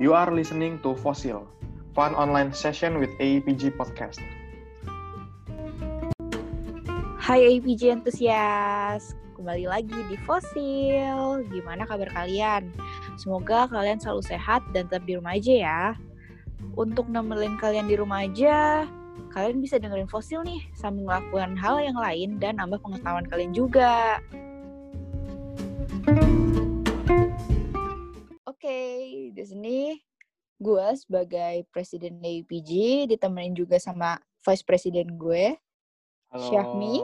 You are listening to Fossil, fun online session with APG Podcast. Hai APG entusias, kembali lagi di Fosil. Gimana kabar kalian? Semoga kalian selalu sehat dan tetap di rumah aja ya. Untuk nemenin kalian di rumah aja, kalian bisa dengerin Fosil nih sambil melakukan hal yang lain dan nambah pengetahuan kalian juga. Oke, okay, di sini gue sebagai presiden APG ditemenin juga sama vice president gue, Halo, Syahmi.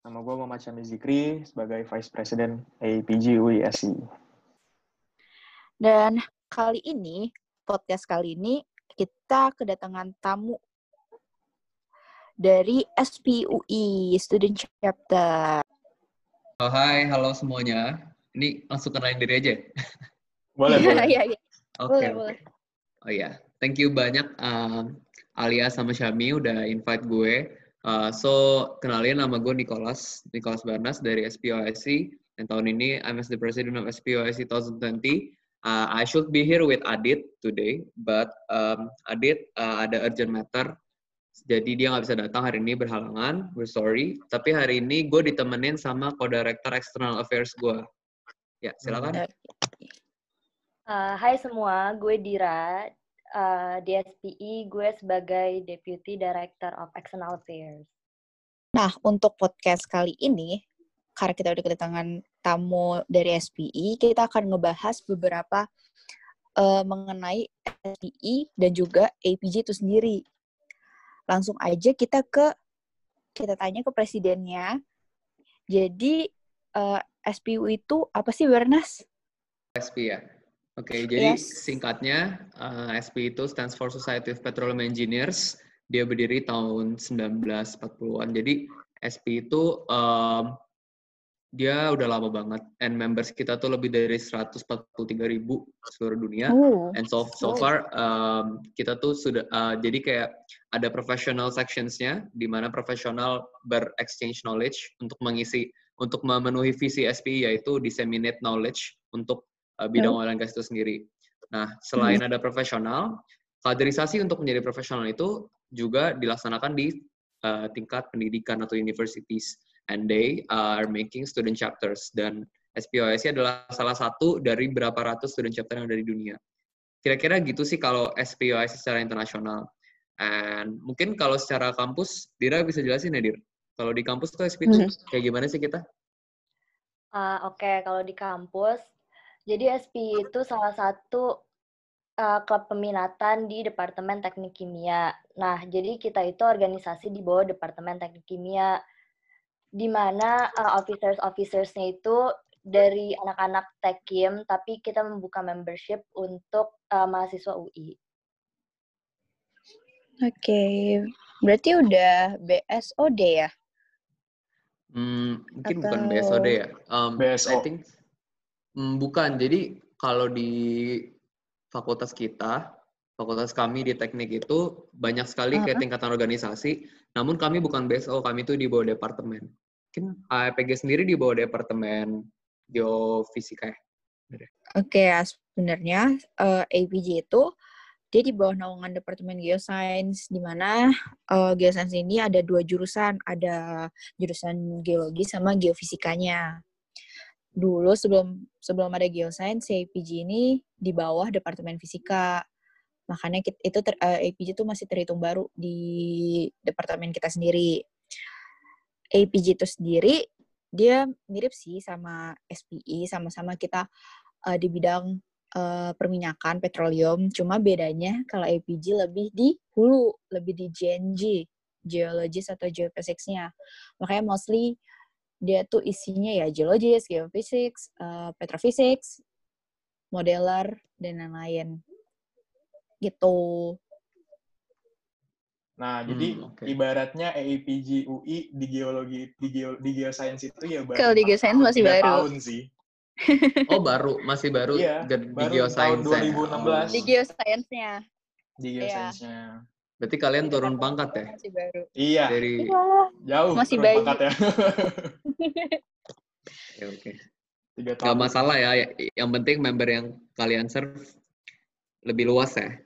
nama gue Muhammad Syahmi Zikri sebagai Vice President APG UISI. Dan kali ini, podcast kali ini, kita kedatangan tamu dari SPUI, Student Chapter. Oh, hai, halo semuanya. Ini langsung kenalin diri aja. Boleh, boleh. Iya, iya. Oke, Boleh. Oh iya, thank you banyak um, Alia sama Syami udah invite gue. Uh, so, kenalin nama gue Nicholas, Nicholas Barnas dari SPOSC. Dan tahun ini I'm as the president of SPOSC 2020. Uh, I should be here with Adit today, but um, Adit uh, ada urgent matter. Jadi dia nggak bisa datang hari ini berhalangan, we're sorry. Tapi hari ini gue ditemenin sama co-director external affairs gue. Ya, silakan. Uh, hai semua, gue Dira. Uh, di SPI, gue sebagai Deputy Director of External Affairs. Nah, untuk podcast kali ini, karena kita udah kedatangan tamu dari SPI, kita akan ngebahas beberapa eh, mengenai SPI dan juga APG itu sendiri. Langsung aja kita ke kita tanya ke presidennya. Jadi eh, SPU itu apa sih, Bernas? SP ya. Oke, jadi Yes. singkatnya uh, SP itu stands for Society of Petroleum Engineers. Dia berdiri tahun 1940-an. Jadi SP itu um, dia udah lama banget and members kita tuh lebih dari 143 ribu seluruh dunia. Oh, And so so far um, kita tuh sudah uh, jadi kayak ada professional sectionsnya di mana profesional ber-exchange knowledge untuk mengisi untuk memenuhi visi SPI yaitu disseminate knowledge untuk uh, bidang oil and gas itu sendiri. Nah, selain ada profesional, kaderisasi untuk menjadi profesional itu juga dilaksanakan di uh, tingkat pendidikan atau universities and they are making student chapters dan SPOSI adalah salah satu dari berapa ratus student chapter yang ada di dunia. Kira-kira gitu sih kalau SPOSI secara internasional. And mungkin kalau secara kampus, Dira bisa jelasin ya, Dir? Kalau di kampus tuh SP itu Mhm. kayak gimana sih kita? Uh, Oke, kalau di kampus, jadi SPI itu salah satu uh, klub peminatan di Departemen Teknik Kimia. Nah, jadi kita itu organisasi di bawah Departemen Teknik Kimia, di mana uh, officers-officersnya itu dari anak-anak Tekim, tapi kita membuka membership untuk uh, mahasiswa UI. Oke. Berarti udah BSOD ya? Hmm, mungkin bukan Atau- BSOD ya. Um, BSO. I think Hmm, bukan. Jadi kalau di fakultas kita, fakultas kami di teknik itu banyak sekali kayak tingkatan organisasi. Namun kami bukan BSO, kami itu di bawah departemen. Mungkin APG sendiri di bawah departemen geofisika ya. Oke ya, sebenarnya eh, APG itu dia di bawah naungan Departemen Geoscience, di mana eh, Geoscience ini ada dua jurusan, ada jurusan geologi sama geofisikanya. Dulu sebelum sebelum ada Geoscience, si APG ini di bawah Departemen Fisika. Makanya kit- itu ter, eh, APG itu masih terhitung baru di departemen kita sendiri. APG itu sendiri dia mirip sih sama SPI, sama-sama kita eh, di bidang eh, perminyakan petroleum. Cuma bedanya kalau APG lebih di hulu, lebih di GNG, geologis atau geophysics-nya. Makanya mostly dia tuh isinya ya geologis, geophysics, eh, petrophysics, modeler dan lain-lain. Gitu. Nah, Hmm, jadi oke. ibaratnya APG UI di geologi di geo di geoscience itu ya baru Kalau di geoscience masih baru. tahun sih. Oh baru, masih baru Iya, di baru geoscience. tahun 2016. Di geoscience-nya Di Iya. geoscience-nya. Berarti kalian turun pangkat ya? masih baru. Iya, Dari Iya. jauh Masih turun bayi. pangkat ya. Oke, oke. Tiga Gak masalah ya. Yang penting member yang kalian serve lebih luas ya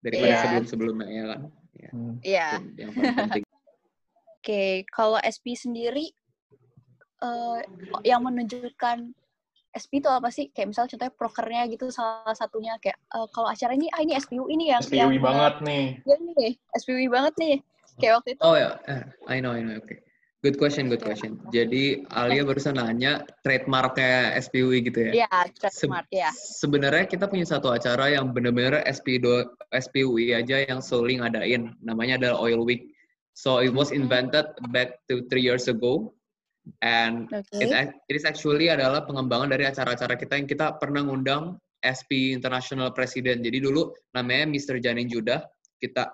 daripada Iya. sebelum-sebelumnya ya kan. Ya, Iya. itu yang paling penting. Oke, kalau SP sendiri eh, yang menunjukkan SP itu apa sih? Kayak misalnya contohnya prokernya gitu salah satunya kayak eh, kalau acara ini ah ini SPU ini yang SPUI yang banget nih. Ya nih, SPUI banget nih. Kayak waktu itu Oh ya, eh, I know, I know, oke. Good question, good question. Jadi Alia barusan nanya trademarknya SPUI gitu ya? ya Se- trademark ya. Sebenarnya kita punya satu acara yang benar-benar SP2, SPUI aja yang solely ngadain. Namanya adalah Oil Week. So it was invented back to three years ago. And Oke. it, it is actually adalah pengembangan dari acara-acara kita yang kita pernah ngundang SP International President. Jadi dulu namanya Mr. Janin Judah. Kita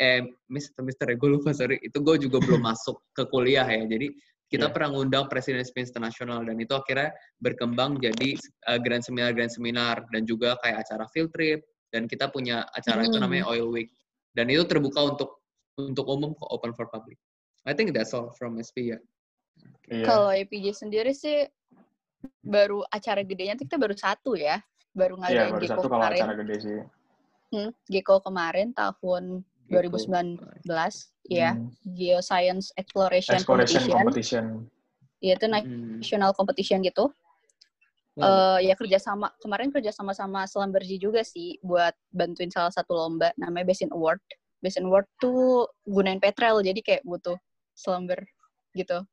eh Mr. Mr. gue lupa sorry. Itu gue juga belum masuk ke kuliah ya. Jadi kita Iya. pernah ngundang Presiden SP International dan itu akhirnya berkembang jadi uh, grand seminar grand seminar dan juga kayak acara field trip dan kita punya acara itu Hmm. namanya Oil Week dan itu terbuka untuk untuk umum open for public. I think that's all from SP ya. Iya. Kalau EPJ sendiri sih baru acara gedenya tuh kita baru satu ya. Baru Iya, ngadain baru Geko satu kalau kemarin. acara gede sih. Hmm, Geko kemarin tahun Gitu. 2019 ya. Hmm. Geoscience Exploration, Exploration Competition. competition. Iya, itu Hmm. national competition gitu. Wow. Eh ya kerjasama kemarin kerjasama sama Selamberji juga sih buat bantuin salah satu lomba namanya Basin Award. Basin Award tuh gunain petrel jadi kayak butuh selamber gitu.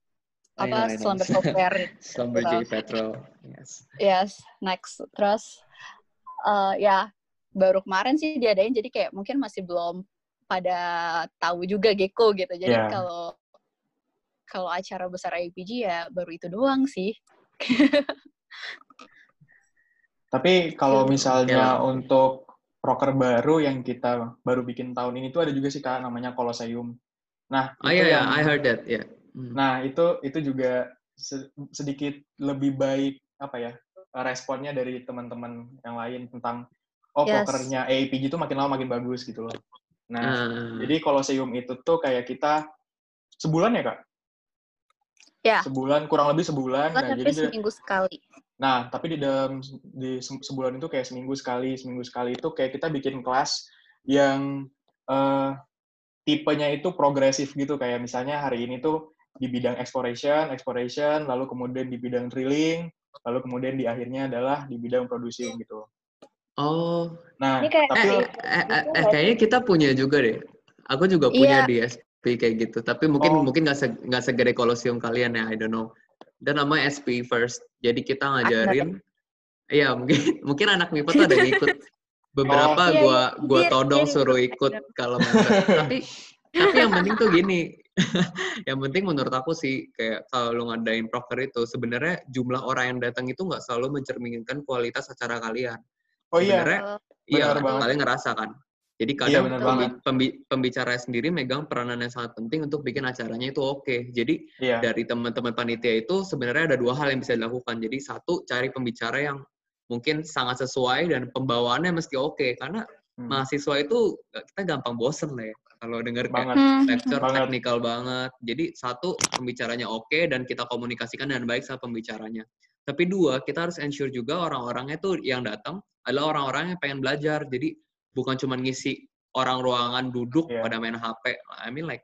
Apa selamber software. Slumber Gitu. J Petrol. Yes. yes, next terus eh ya baru kemarin sih diadain jadi kayak mungkin masih belum pada tahu juga Gecko gitu. Jadi Iya. kalau kalau acara besar IPG ya baru itu doang sih. Tapi kalau Iya. misalnya Iya. untuk proker baru yang kita baru bikin tahun ini tuh ada juga sih kak namanya Colosseum. Nah, Oh iya, yang, yeah, I heard that. Yeah. Hmm. nah itu itu juga se- sedikit lebih baik apa ya responnya dari teman-teman yang lain tentang oh Yes. prokernya AAPG itu makin lama makin bagus gitu loh. Nah, Ah. jadi Colosseum itu tuh kayak kita sebulan ya kak? Ya. Sebulan kurang lebih sebulan. Kan Nah, tapi jadi seminggu sekali. Nah, tapi di dalam di se- sebulan itu kayak seminggu sekali, seminggu sekali itu kayak kita bikin kelas yang eh, tipenya itu progresif gitu. Kayak misalnya hari ini tuh di bidang exploration, exploration, lalu kemudian di bidang drilling, lalu kemudian di akhirnya adalah di bidang producing gitu. Oh, Nah, Ini kayak- tapi eh, eh, eh, eh, kayaknya kita punya juga deh. Aku juga punya Iya. di SP kayak gitu. Tapi mungkin Oh. mungkin nggak se nggak segede kolosium kalian ya, I don't know. Dan nama SP first. Jadi kita ngajarin. Iya mungkin mungkin anak MIPA tuh ada yang ikut. Beberapa Oh. Iya, gua iya. gua todong dia suruh ikut, kalau tapi tapi yang penting tuh gini. yang penting menurut aku sih kayak kalau lu ngadain proker itu sebenarnya jumlah orang yang datang itu nggak selalu mencerminkan kualitas acara kalian. oh iya, Sebenarnya Iya, banget. kalian ngerasa kan. Jadi Iya, kadang benar pembi- pembi- pembicara sendiri megang peranan yang sangat penting untuk bikin acaranya itu oke. Jadi iya, dari teman-teman panitia itu sebenarnya ada dua hal yang bisa dilakukan. Jadi satu cari pembicara yang mungkin sangat sesuai dan pembawaannya mesti oke karena Hmm, mahasiswa itu kita gampang bosen lah ya kalau denger kayak banget. hmm, lecture Banget. teknikal banget. Jadi satu pembicaranya oke dan kita komunikasikan dengan baik sama pembicaranya. Tapi dua kita harus ensure juga orang-orangnya tuh yang datang adalah orang-orang yang pengen belajar. Jadi bukan cuma ngisi orang ruangan duduk Iya. pada main HP. I mean like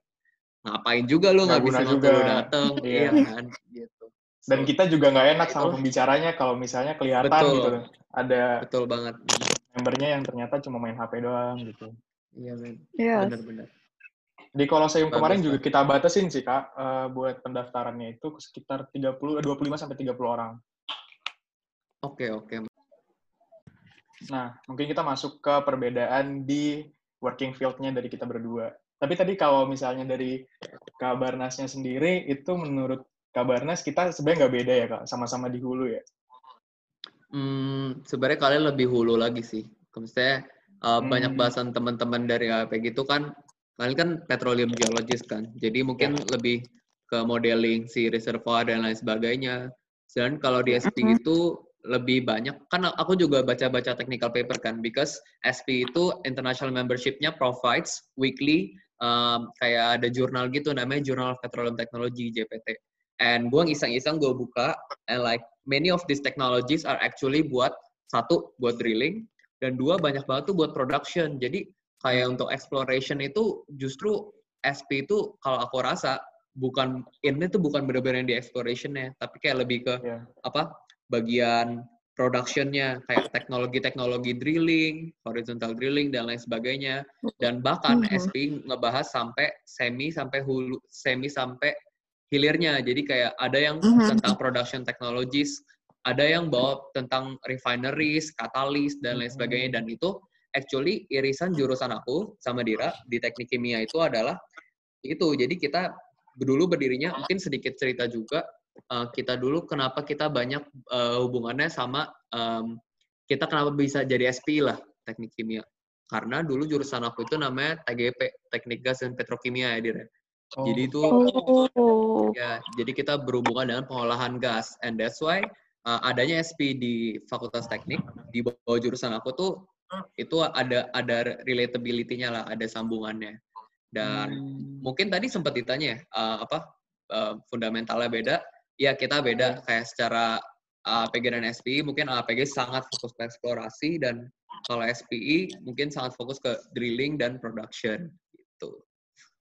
ngapain juga lu Nggak ngabisin guna waktu lu juga. datang, Iya. iya kan? Gitu. Dan So, kita juga nggak enak sama Itulah. pembicaranya kalau misalnya kelihatan Betul. gitu. Ada betul banget. membernya yang ternyata cuma main HP doang gitu. Iya men, Yes. benar-benar. Di Colosseum Bagus kemarin juga kita batasin sih Kak eh, buat pendaftarannya itu sekitar 30 eh, 25 sampai 30 orang. Oke oke. Nah, mungkin kita masuk ke perbedaan di working field-nya dari kita berdua. Tapi tadi kalau misalnya dari Kabarnasnya sendiri, itu menurut Kabarnas kita sebenarnya nggak beda ya Kak, sama-sama di hulu ya. Hmm, sebenarnya kalian lebih hulu lagi sih. Kalau Misalnya uh, Hmm. banyak bahasan teman-teman dari AP gitu kan, kalian kan petroleum geologist kan, jadi mungkin lebih ke modeling si reservoir dan lain sebagainya. Dan kalau di SP Mhm. itu lebih banyak, kan aku juga baca-baca technical paper kan, because SP itu international membership-nya provides weekly um, kayak ada jurnal gitu namanya Journal of Petroleum Technology JPT. And gue iseng-iseng gue buka, and like many of these technologies are actually buat satu buat drilling dan dua banyak banget tuh buat production. Jadi kayak untuk exploration itu justru SP itu kalau aku rasa bukan ini tuh bukan benar-benar yang di explorationnya, tapi kayak lebih ke Iya. apa bagian productionnya kayak teknologi-teknologi drilling, horizontal drilling dan lain sebagainya. Dan bahkan Mhm. SP ngebahas sampai semi sampai hulu semi sampai hilirnya. Jadi kayak ada yang Mhm. tentang production technologies, ada yang bawa tentang refineries, katalis dan lain Mhm. sebagainya. Dan itu actually irisan jurusan aku sama Dira di teknik kimia itu adalah itu. Jadi kita dulu berdirinya mungkin sedikit cerita juga uh, kita dulu kenapa kita banyak uh, hubungannya sama um, kita kenapa bisa jadi SPI lah teknik kimia karena dulu jurusan aku itu namanya TGP teknik gas dan petrokimia ya Dir. Oh. Jadi itu Oh. ya jadi kita berhubungan dengan pengolahan gas and that's why uh, adanya SP di Fakultas Teknik di bawah jurusan aku tuh itu ada ada relatability-nya lah, ada sambungannya. Dan Hmm. mungkin tadi sempat ditanya ya, uh, apa uh, fundamentalnya beda ya kita beda kayak secara APG dan SPI mungkin APG sangat fokus ke eksplorasi dan kalau SPI mungkin sangat fokus ke drilling dan production gitu.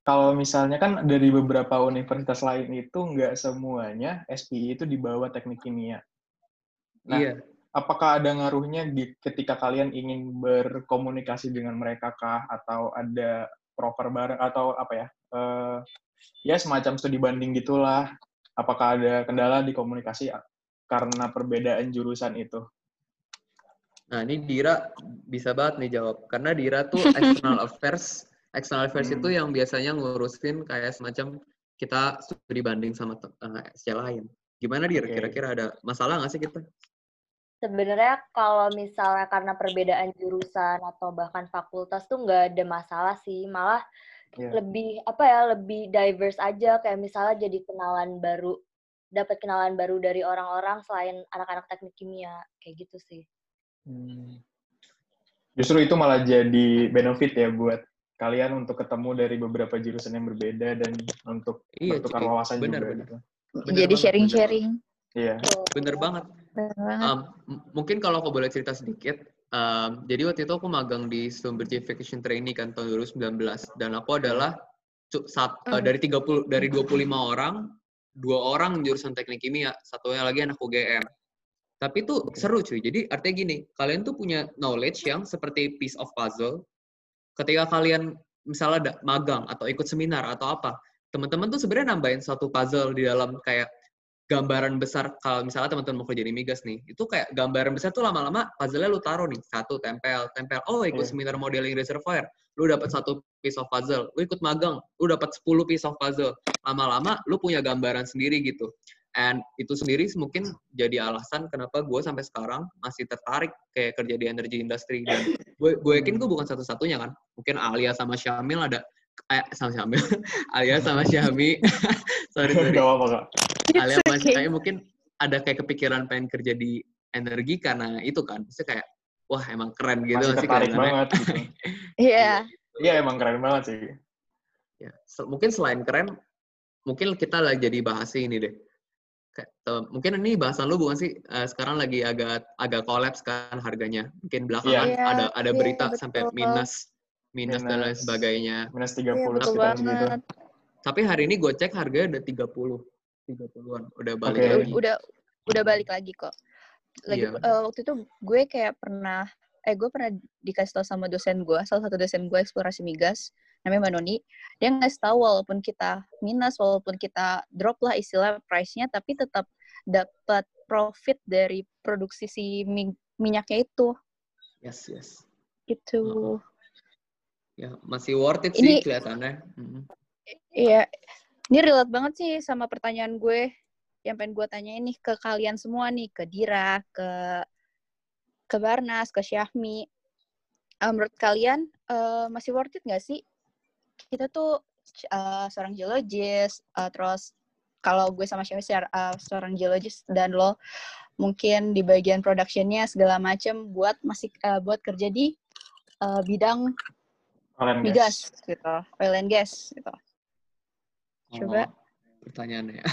Kalau misalnya kan dari beberapa universitas lain itu nggak semuanya SPI itu di bawah teknik kimia. Nah, iya. apakah ada ngaruhnya di ketika kalian ingin berkomunikasi dengan mereka kah atau ada proper bareng atau apa ya? eh, ya semacam studi banding gitulah. Apakah ada kendala di komunikasi karena perbedaan jurusan itu? Nah, ini Dira bisa banget nih jawab. Karena Dira tuh external affairs. External affairs Hmm. itu yang biasanya ngurusin kayak semacam kita studi banding sama uh, SC lain. Gimana Dira? Oke. Kira-kira ada masalah nggak sih kita? Sebenarnya kalau misalnya karena perbedaan jurusan atau bahkan fakultas tuh nggak ada masalah sih, malah Iya. lebih apa ya lebih diverse aja kayak misalnya jadi kenalan baru, dapat kenalan baru dari orang-orang selain anak-anak teknik kimia kayak gitu sih. Hmm. Justru itu malah jadi benefit ya buat kalian untuk ketemu dari beberapa jurusan yang berbeda dan untuk Iya, bertukar wawasan Bener, juga bener. gitu. Bener Jadi sharing-sharing. Iya. Bener banget. Um, mungkin kalau aku boleh cerita sedikit, um, jadi waktu itu aku magang di Sumber Certification Trainee kan tahun 2019 dan aku adalah sat- uh, Hmm. dari 30 dari 25 orang, dua orang jurusan teknik kimia, satunya lagi anak UGM. Tapi itu seru cuy. Jadi artinya gini, kalian tuh punya knowledge yang seperti piece of puzzle. Ketika kalian misalnya ada magang atau ikut seminar atau apa, teman-teman tuh sebenarnya nambahin satu puzzle di dalam kayak gambaran besar kalau misalnya teman-teman mau kerja di migas nih itu kayak gambaran besar tuh lama-lama puzzle-nya lu taruh nih. Satu tempel tempel. Oh ikut Iya. seminar modeling reservoir. Lu dapat satu piece of puzzle. Lu ikut magang. Lu dapat 10 piece of puzzle. Lama-lama lu punya gambaran sendiri gitu. And itu sendiri mungkin jadi alasan kenapa gue sampai sekarang masih tertarik kayak kerja di energy industry. Dan gue gue yakin gue bukan satu-satunya kan. Mungkin Alia sama Syamil ada. Eh sama Syamil. Alia sama Syami. Sorry sorry. Gak apa-apa, Kak. Alia It's masih okay. kayak mungkin ada kayak kepikiran pengen kerja di energi karena itu kan. Maksudnya kayak wah emang keren gitu Masih tertarik banget gitu. Iya. Iya, emang keren banget sih. Ya, mungkin selain keren, mungkin kita lagi jadi bahas ini deh. Kayak, eh, mungkin ini bahasan lu bukan sih? Eh, sekarang lagi agak agak kolaps kan harganya. Mungkin belakangan Iya. ada ada Iya, berita betul. sampai minus minus dan lain Minus. sebagainya. Minus 30 Iya, betul sekitar segitu. banget. Tapi hari ini gue cek harganya udah 30. 30-an. Udah balik Oke. lagi. Udah udah balik lagi kok. Lagi Iya. eh, waktu itu gue kayak pernah eh gue pernah dikasih tahu sama dosen gue, salah satu dosen gue eksplorasi migas, namanya Mbak Noni. Dia ngasih tahu walaupun kita minus, walaupun kita drop lah istilah price-nya, tapi tetap dapat profit dari produksi si mi- minyaknya itu Yes, yes. gitu. Ya, masih worth it Ini- sih kelihatannya. Mm. Iya, ini relate banget sih sama pertanyaan gue yang pengen gue tanyain nih ke kalian semua nih, ke Dira, ke ke Barnas, ke Syahmi. Eh, menurut kalian eh, masih worth it nggak sih? Kita tuh eh, seorang geologis, eh, terus kalau gue sama Syahmi eh, seorang geologis dan lo mungkin di bagian productionnya segala macem buat masih eh, buat kerja di eh, bidang Kalian migas gitu, oil and gas gitu. Coba. Oh. pertanyaannya.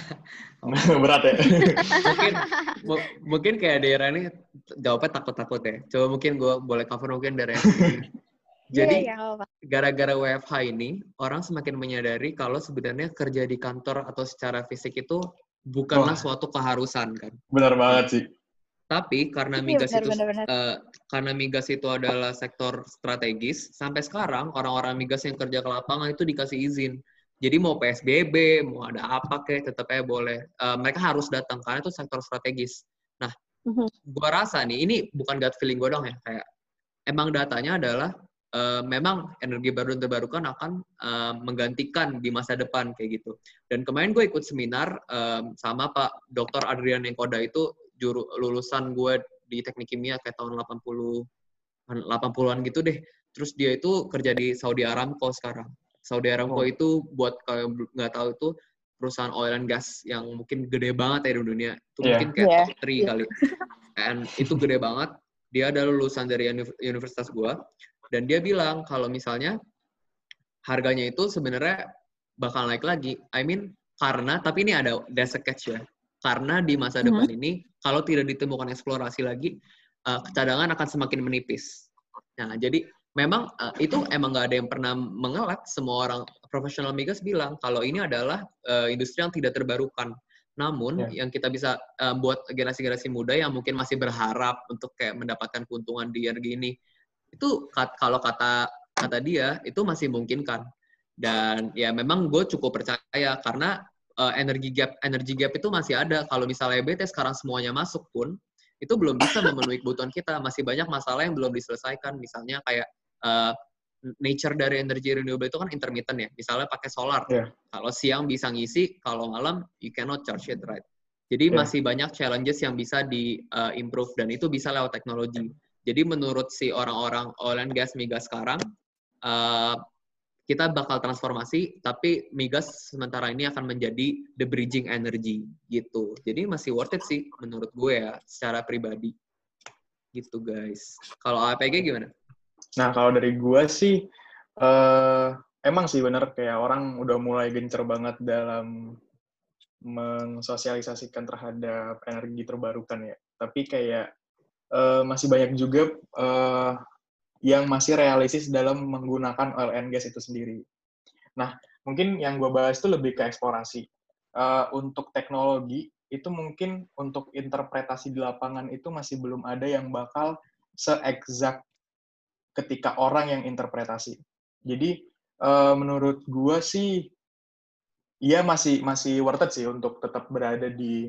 Berat ya. mungkin mungkin kayak daerah ini jawabnya takut-takut ya. Coba mungkin gue boleh cover mungkin dari Iya, Jadi iya, apa-apa. gara-gara WFH ini orang semakin menyadari kalau sebenarnya kerja di kantor atau secara fisik itu bukanlah Wah. suatu keharusan kan. Benar banget sih. Tapi karena Iya, migas benar, itu benar, benar. eh, karena migas itu adalah sektor strategis, sampai sekarang orang-orang migas yang kerja ke lapangan itu dikasih izin. Jadi mau PSBB, mau ada apa kek, tetap aja boleh. Eh, mereka harus datang karena itu sektor strategis. Nah, Mhm. gua rasa nih ini bukan gut feeling gue dong ya, kayak emang datanya adalah eh, memang energi baru dan terbarukan akan eh, menggantikan di masa depan kayak gitu. Dan kemarin gue ikut seminar em, sama Pak Dr. Adrian Engkoda itu juru lulusan gue di teknik kimia kayak tahun 80 80-an gitu deh. Terus dia itu kerja di Saudi Aramco sekarang. Saudi Aramco Oh. itu buat kalau nggak tahu itu perusahaan oil and gas yang mungkin gede banget ya di dunia. Itu Iya. mungkin kayak Iya. top 3 Iya. kali. And itu gede banget. Dia adalah lulusan dari uni- universitas gua dan dia bilang kalau misalnya harganya itu sebenarnya bakal naik lagi. I mean karena tapi ini ada there's a catch ya. Karena di masa depan ini kalau tidak ditemukan eksplorasi lagi uh, cadangan akan semakin menipis. Nah, jadi memang uh, itu emang nggak ada yang pernah mengelak. Semua orang profesional migas bilang kalau ini adalah uh, industri yang tidak terbarukan. Namun Ya. yang kita bisa uh, buat generasi-generasi muda yang mungkin masih berharap untuk kayak mendapatkan keuntungan di energi ini, itu kat- kalau kata kata dia itu masih memungkinkan. Dan ya memang gue cukup percaya karena uh, energi gap energi gap itu masih ada. Kalau misalnya BT sekarang semuanya masuk pun itu belum bisa memenuhi kebutuhan kita. Masih banyak masalah yang belum diselesaikan. Misalnya kayak uh, nature dari energi renewable itu kan intermittent ya. Misalnya pakai solar. Iya. Kalau siang bisa ngisi, kalau malam you cannot charge it right. Jadi Iya. masih banyak challenges yang bisa di uh, improve dan itu bisa lewat teknologi. Jadi menurut si orang-orang oil and gas migas sekarang uh, kita bakal transformasi, tapi migas sementara ini akan menjadi the bridging energy gitu. Jadi masih worth it sih menurut gue ya secara pribadi. Gitu guys. Kalau APG gimana? Nah, kalau dari gua sih, eh emang sih bener kayak orang udah mulai gencer banget dalam mensosialisasikan terhadap energi terbarukan ya. Tapi kayak eh, masih banyak juga eh, yang masih realistis dalam menggunakan oil and gas itu sendiri. Nah, mungkin yang gue bahas itu lebih ke eksplorasi. Eh, untuk teknologi, itu mungkin untuk interpretasi di lapangan itu masih belum ada yang bakal se-exact ketika orang yang interpretasi. Jadi, eh, menurut gue sih, iya masih masih worth it sih untuk tetap berada di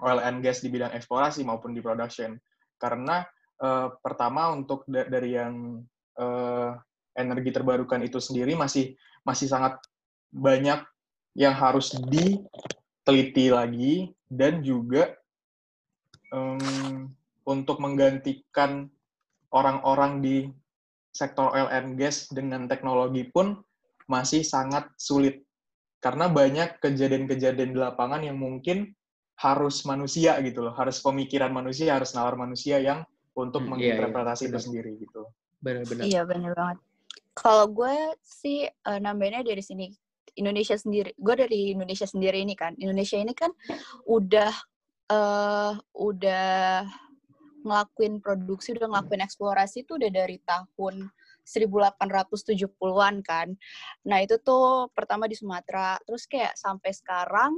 oil and gas di bidang eksplorasi maupun di production. Karena eh, pertama untuk da- dari yang eh, energi terbarukan itu sendiri masih masih sangat banyak yang harus diteliti lagi dan juga em, untuk menggantikan orang-orang di sektor oil and gas dengan teknologi pun masih sangat sulit karena banyak kejadian-kejadian di lapangan yang mungkin harus manusia gitu loh, harus pemikiran manusia, harus nalar manusia yang untuk Hmm, iya, iya, menginterpretasi itu benar. sendiri gitu. Benar-benar. Iya bener banget. Kalau gue sih eh, nambahinnya dari sini Indonesia sendiri. Gue dari Indonesia sendiri ini kan. Indonesia ini kan udah eh udah ngelakuin produksi, udah ngelakuin eksplorasi itu udah dari tahun 1870-an kan. Nah, itu tuh pertama di Sumatera, terus kayak sampai sekarang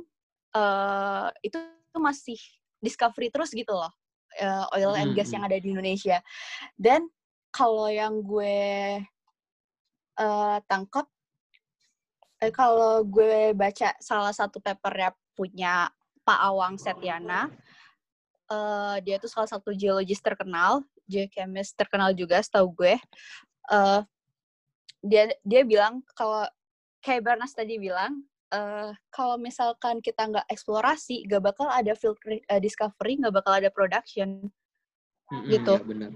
eh itu masih discovery terus gitu loh. eh, oil and gas Hmm, yang ada di Indonesia. Dan kalau yang gue eh tangkap eh, kalau gue baca salah satu papernya punya Pak Awang Setyana eh dia tuh salah satu geologis terkenal geochemist terkenal juga setahu gue eh dia dia bilang kalau kayak Barnas tadi bilang eh kalau misalkan kita nggak eksplorasi nggak bakal ada field eh, discovery nggak bakal ada production Mm-mm, gitu. iya, benar.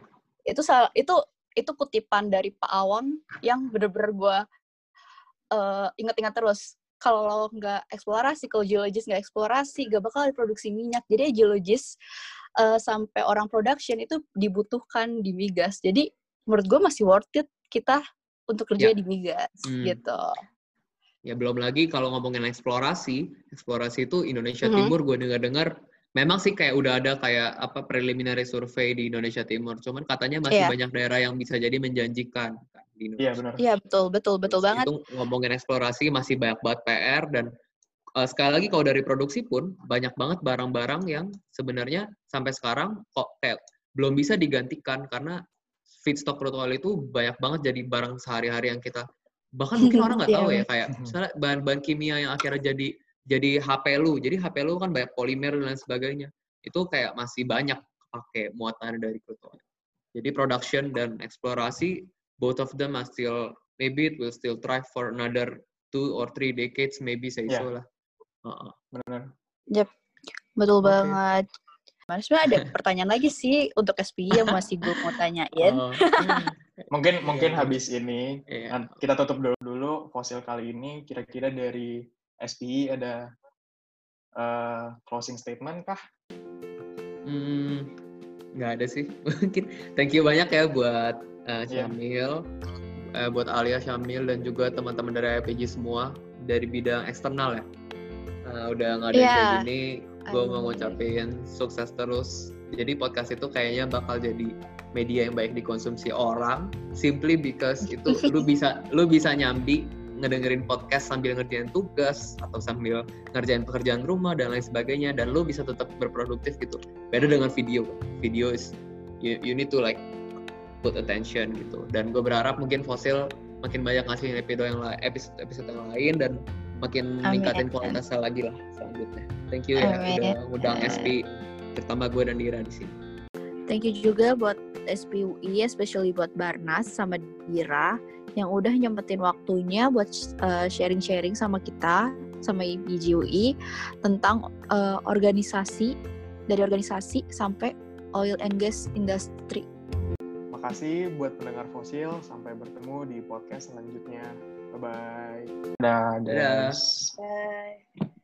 itu sal- itu itu kutipan dari Pak Awang yang bener-bener gue eh, ingat-ingat terus kalau nggak eksplorasi kalau geologis nggak eksplorasi nggak bakal ada produksi minyak jadi geologis eh, sampai orang production itu dibutuhkan di migas jadi menurut gue masih worth it kita untuk kerja Ya. di migas Hmm. gitu Ya belum lagi kalau ngomongin eksplorasi, eksplorasi itu Indonesia Mhm. Timur gue dengar-dengar memang sih kayak udah ada kayak apa preliminary survey di Indonesia Timur, cuman katanya masih Iya. banyak daerah yang bisa jadi menjanjikan kan, di Iya Indonesia. benar. Iya betul betul betul banget. Itu ngomongin eksplorasi masih banyak banget PR dan eh, sekali lagi kalau dari produksi pun banyak banget barang-barang yang sebenarnya sampai sekarang kok kayak belum bisa digantikan karena feedstock crude oil itu banyak banget jadi barang sehari-hari yang kita bahkan mungkin orang nggak Iya, tahu ya kayak misalnya bahan-bahan kimia yang akhirnya jadi jadi HP lu jadi HP lu kan banyak polimer dan lain sebagainya itu kayak masih banyak pakai muatan dari crude oil jadi production dan eksplorasi both of them are still maybe it will still thrive for another two or three decades maybe say Yeah. so lah Heeh. Benar. Betul Oke. banget. Mas sebenarnya ada pertanyaan lagi sih untuk SPI yang masih gue mau tanyain. Oh, Mungkin mungkin Iya. habis ini. Nah, kita tutup dulu, dulu fosil kali ini. Kira-kira dari SPI ada eh, closing statement kah? Hmm, nggak ada sih. Mungkin thank you banyak ya buat uh. Syamil, eh, buat Alia, Syamil dan juga teman-teman dari IPG semua dari bidang eksternal ya. Eh, udah ngadain Iya. kayak gini, gue mau ngucapin sukses terus. Jadi podcast itu kayaknya bakal jadi media yang baik dikonsumsi orang, simply because itu lu bisa lu bisa nyambi ngedengerin podcast sambil ngerjain tugas atau sambil ngerjain pekerjaan rumah dan lain sebagainya dan lu bisa tetap berproduktif gitu. Beda dengan video. Video is you, you need to like put attention gitu. Dan gue berharap mungkin fosil makin banyak ngasih episode yang lain episode episode yang lain dan makin Amin. meningkatin kualitasnya lagi lah selanjutnya. Thank you ya Amin. udah ngundang SP terutama gue dan Dira di sini. Thank you juga buat SPUI, especially buat Barnas sama Dira yang udah nyempetin waktunya buat uh, sharing-sharing sama kita, sama IPGUI tentang uh, organisasi, dari organisasi sampai oil and gas industry. Makasih buat pendengar fosil. Sampai bertemu di podcast selanjutnya. Bye-bye. Dadah. Dadah. guys. Bye.